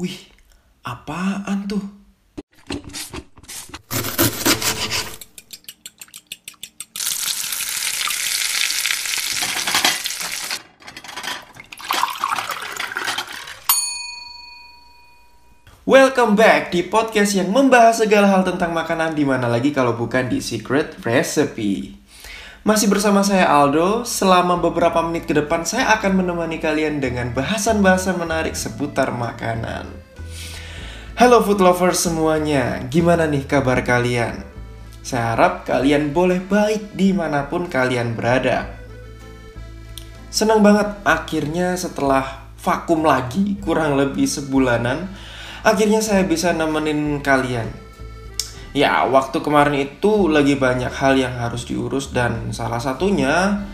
Wih, apaan tuh? Welcome back di podcast yang membahas segala hal tentang makanan di mana lagi kalau bukan di Secret Recipe. Masih bersama saya Aldo, selama beberapa menit ke depan saya akan menemani kalian dengan bahasan-bahasan menarik seputar makanan. Halo food lovers semuanya, gimana nih kabar kalian? Saya harap kalian boleh baik di mana pun kalian berada. Senang banget akhirnya setelah vakum lagi kurang lebih sebulanan, akhirnya saya bisa nemenin kalian Ya, waktu kemarin itu lagi banyak hal yang harus diurus dan salah satunya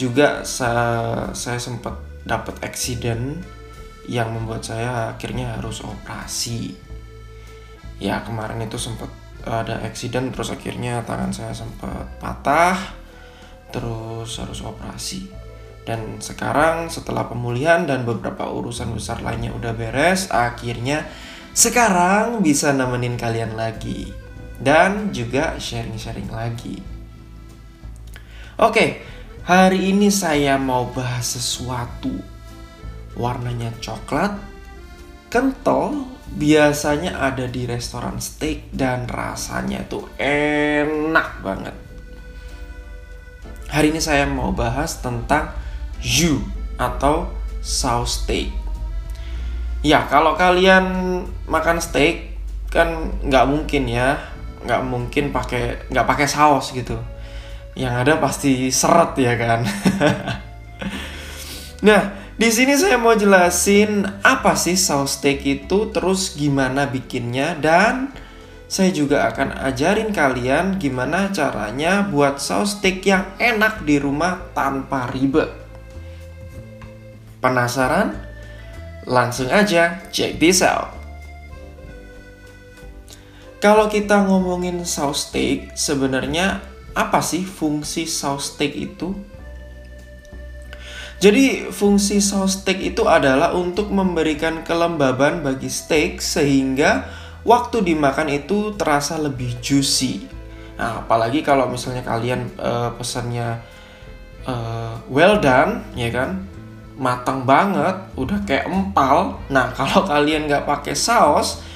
juga saya, saya sempat dapat accident yang membuat saya akhirnya harus operasi. Ya, kemarin itu sempat ada accident terus akhirnya tangan saya sempat patah terus harus operasi. Dan sekarang setelah pemulihan dan beberapa urusan besar lainnya udah beres, akhirnya sekarang bisa nemenin kalian lagi dan juga sharing-sharing lagi. Oke, hari ini saya mau bahas sesuatu. Warnanya coklat, kental, biasanya ada di restoran steak dan rasanya tuh enak banget. Hari ini saya mau bahas tentang jus atau saus steak. Ya, kalau kalian makan steak kan nggak mungkin ya nggak mungkin pakai nggak pakai saus gitu. Yang ada pasti seret ya kan? Nah di sini saya mau jelasin apa sih saus steak itu terus gimana bikinnya dan saya juga akan ajarin kalian gimana caranya buat saus steak yang enak di rumah tanpa ribet. Penasaran? Langsung aja check this out kalau kita ngomongin saus steak, sebenarnya apa sih fungsi saus steak itu? Jadi fungsi saus steak itu adalah untuk memberikan kelembaban bagi steak sehingga waktu dimakan itu terasa lebih juicy. Nah, apalagi kalau misalnya kalian uh, pesannya uh, well done, ya kan, matang banget, udah kayak empal. Nah, kalau kalian nggak pakai saus,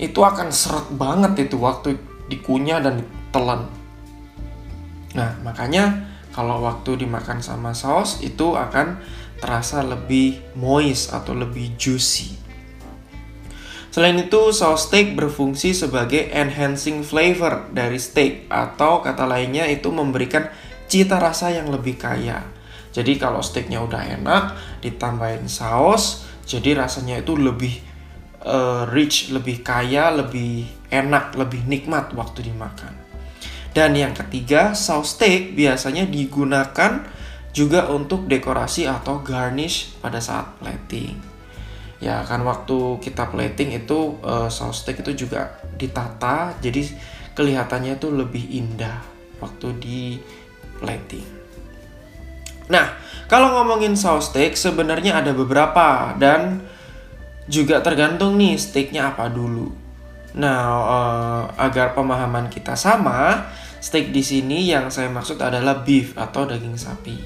itu akan seret banget itu waktu dikunyah dan ditelan. Nah, makanya kalau waktu dimakan sama saus itu akan terasa lebih moist atau lebih juicy. Selain itu, saus steak berfungsi sebagai enhancing flavor dari steak atau kata lainnya itu memberikan cita rasa yang lebih kaya. Jadi kalau steaknya udah enak, ditambahin saus, jadi rasanya itu lebih uh, rich, lebih kaya, lebih enak, lebih nikmat waktu dimakan. Dan yang ketiga, saus steak biasanya digunakan juga untuk dekorasi atau garnish pada saat plating. Ya kan waktu kita plating itu uh, saus steak itu juga ditata jadi kelihatannya itu lebih indah waktu di plating. Nah, kalau ngomongin saus steak sebenarnya ada beberapa dan juga tergantung nih steaknya apa dulu. Nah, uh, agar pemahaman kita sama, steak di sini yang saya maksud adalah beef atau daging sapi.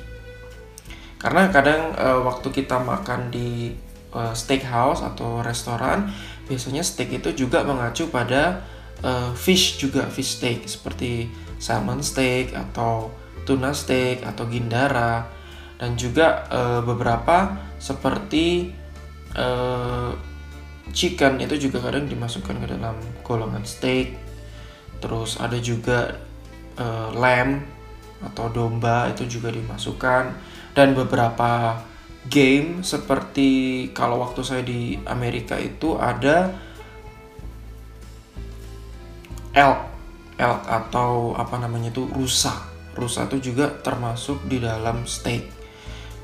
Karena kadang uh, waktu kita makan di uh, steakhouse atau restoran, biasanya steak itu juga mengacu pada uh, fish juga fish steak seperti salmon steak atau tuna steak atau gindara dan juga uh, beberapa seperti uh, chicken itu juga kadang dimasukkan ke dalam golongan steak. Terus ada juga uh, lamb atau domba itu juga dimasukkan. Dan beberapa game seperti kalau waktu saya di Amerika itu ada elk. Elk atau apa namanya itu rusa. Rusa itu juga termasuk di dalam steak.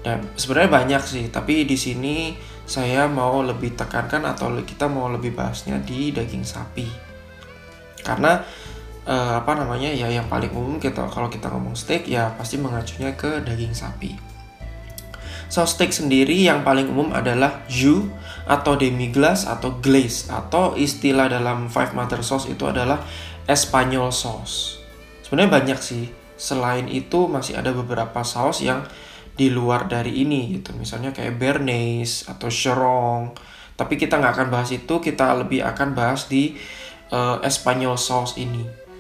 Dan sebenarnya banyak sih tapi di sini saya mau lebih tekankan atau kita mau lebih bahasnya di daging sapi karena eh, apa namanya ya yang paling umum kita kalau kita ngomong steak ya pasti mengacunya ke daging sapi Saus steak sendiri yang paling umum adalah jus atau demi glace atau glaze atau istilah dalam five mother sauce itu adalah Espanyol sauce. Sebenarnya banyak sih. Selain itu masih ada beberapa saus yang di luar dari ini gitu. Misalnya kayak Bernaise atau Cherong. Tapi kita nggak akan bahas itu, kita lebih akan bahas di uh, Espanyol sauce ini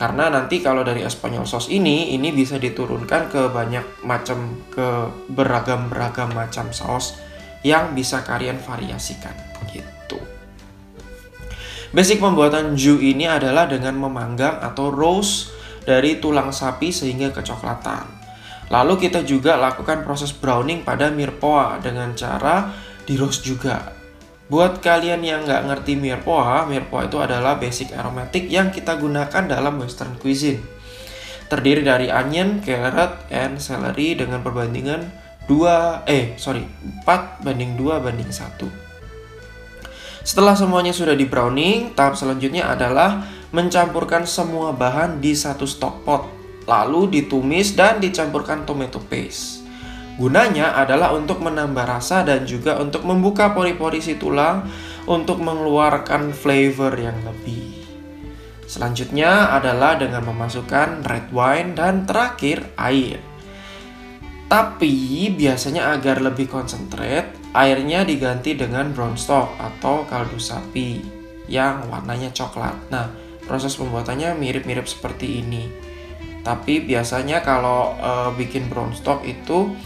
karena nanti kalau dari Espanyol sauce ini ini bisa diturunkan ke banyak macam ke beragam-beragam macam saus yang bisa kalian variasikan gitu. Basic pembuatan jus ini adalah dengan memanggang atau roast dari tulang sapi sehingga kecoklatan. Lalu kita juga lakukan proses browning pada mirpoa dengan cara di roast juga Buat kalian yang nggak ngerti mirepoix, mirepoix itu adalah basic aromatic yang kita gunakan dalam western cuisine. Terdiri dari onion, carrot, and celery dengan perbandingan 2, eh sorry, 4 banding 2 banding 1. Setelah semuanya sudah di browning, tahap selanjutnya adalah mencampurkan semua bahan di satu stock pot, lalu ditumis dan dicampurkan tomato paste. Gunanya adalah untuk menambah rasa dan juga untuk membuka pori-pori si tulang untuk mengeluarkan flavor yang lebih. Selanjutnya adalah dengan memasukkan red wine dan terakhir air. Tapi biasanya agar lebih konsentrat, airnya diganti dengan brown stock atau kaldu sapi yang warnanya coklat. Nah, proses pembuatannya mirip-mirip seperti ini. Tapi biasanya kalau e, bikin brown stock itu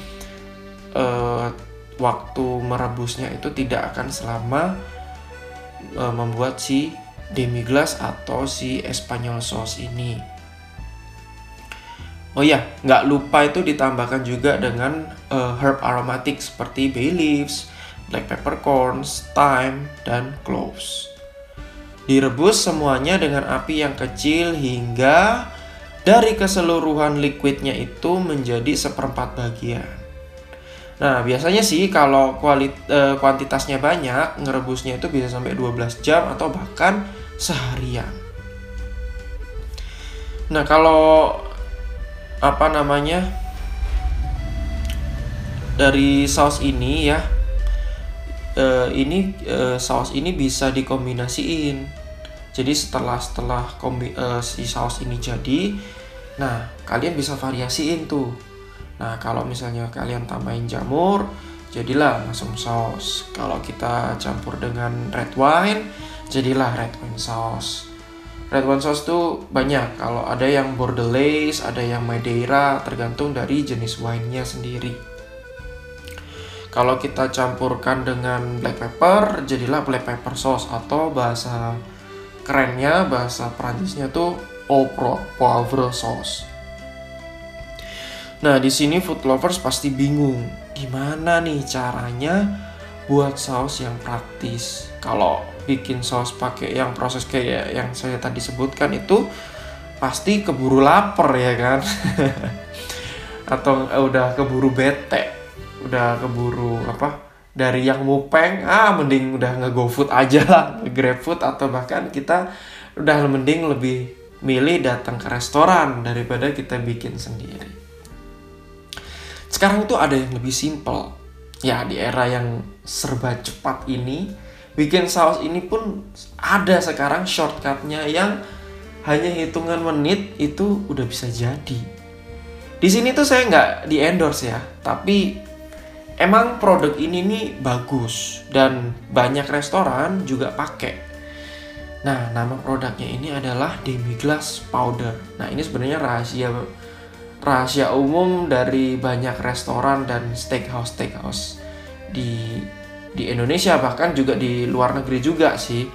uh, waktu merebusnya itu tidak akan selama uh, membuat si demi glace atau si Espanyol sauce ini. Oh iya, nggak lupa itu ditambahkan juga dengan uh, herb aromatik seperti bay leaves, black peppercorns, thyme, dan cloves. Direbus semuanya dengan api yang kecil hingga dari keseluruhan liquidnya itu menjadi seperempat bagian. Nah, biasanya sih kalau kualit, e, kuantitasnya banyak, ngerebusnya itu bisa sampai 12 jam atau bahkan seharian. Nah, kalau apa namanya? Dari saus ini ya. E, ini e, saus ini bisa dikombinasiin. Jadi setelah setelah kombi, e, si saus ini jadi, nah kalian bisa variasiin tuh Nah, kalau misalnya kalian tambahin jamur, jadilah masuk sauce. Kalau kita campur dengan red wine, jadilah red wine sauce. Red wine sauce tuh banyak. Kalau ada yang Bordelaise, ada yang Madeira, tergantung dari jenis wine-nya sendiri. Kalau kita campurkan dengan black pepper, jadilah black pepper sauce atau bahasa kerennya, bahasa Prancisnya tuh au poivre sauce. Nah, di sini food lovers pasti bingung, gimana nih caranya buat saus yang praktis. Kalau bikin saus pakai yang proses kayak yang saya tadi sebutkan itu pasti keburu lapar ya kan? Atau eh, udah keburu bete, udah keburu apa? Dari yang mupeng, ah mending udah nge food aja lah, grab food atau bahkan kita udah mending lebih milih datang ke restoran daripada kita bikin sendiri. Sekarang itu ada yang lebih simple. Ya, di era yang serba cepat ini, bikin saus ini pun ada sekarang shortcutnya yang hanya hitungan menit itu udah bisa jadi. Di sini tuh saya nggak di endorse ya, tapi emang produk ini nih bagus dan banyak restoran juga pakai. Nah, nama produknya ini adalah demi glass powder. Nah, ini sebenarnya rahasia rahasia umum dari banyak restoran dan steakhouse steakhouse di di Indonesia bahkan juga di luar negeri juga sih.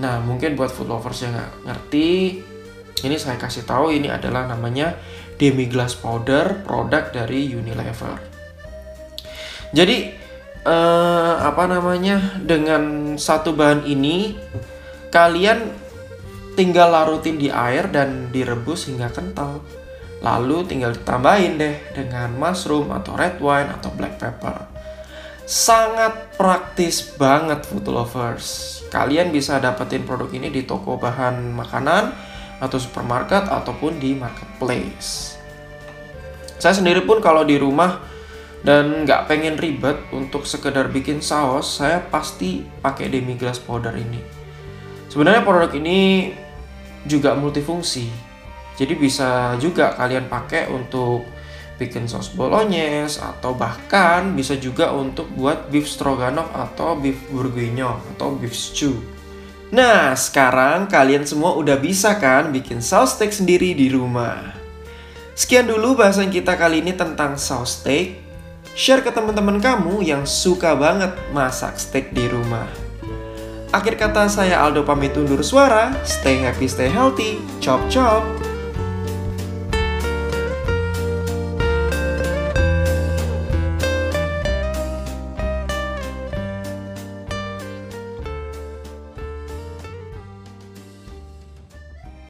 Nah mungkin buat food lovers yang nggak ngerti, ini saya kasih tahu ini adalah namanya demi glass powder produk dari Unilever. Jadi eh, apa namanya dengan satu bahan ini kalian tinggal larutin di air dan direbus hingga kental. Lalu tinggal ditambahin deh dengan mushroom atau red wine atau black pepper. Sangat praktis banget food lovers. Kalian bisa dapetin produk ini di toko bahan makanan atau supermarket ataupun di marketplace. Saya sendiri pun kalau di rumah dan nggak pengen ribet untuk sekedar bikin saus, saya pasti pakai demi glass powder ini. Sebenarnya produk ini juga multifungsi, jadi bisa juga kalian pakai untuk bikin saus bolognese atau bahkan bisa juga untuk buat beef stroganoff atau beef bourguignon atau beef stew. Nah, sekarang kalian semua udah bisa kan bikin saus steak sendiri di rumah. Sekian dulu bahasan kita kali ini tentang saus steak. Share ke teman-teman kamu yang suka banget masak steak di rumah. Akhir kata saya Aldo pamit undur suara. Stay happy, stay healthy. Chop chop.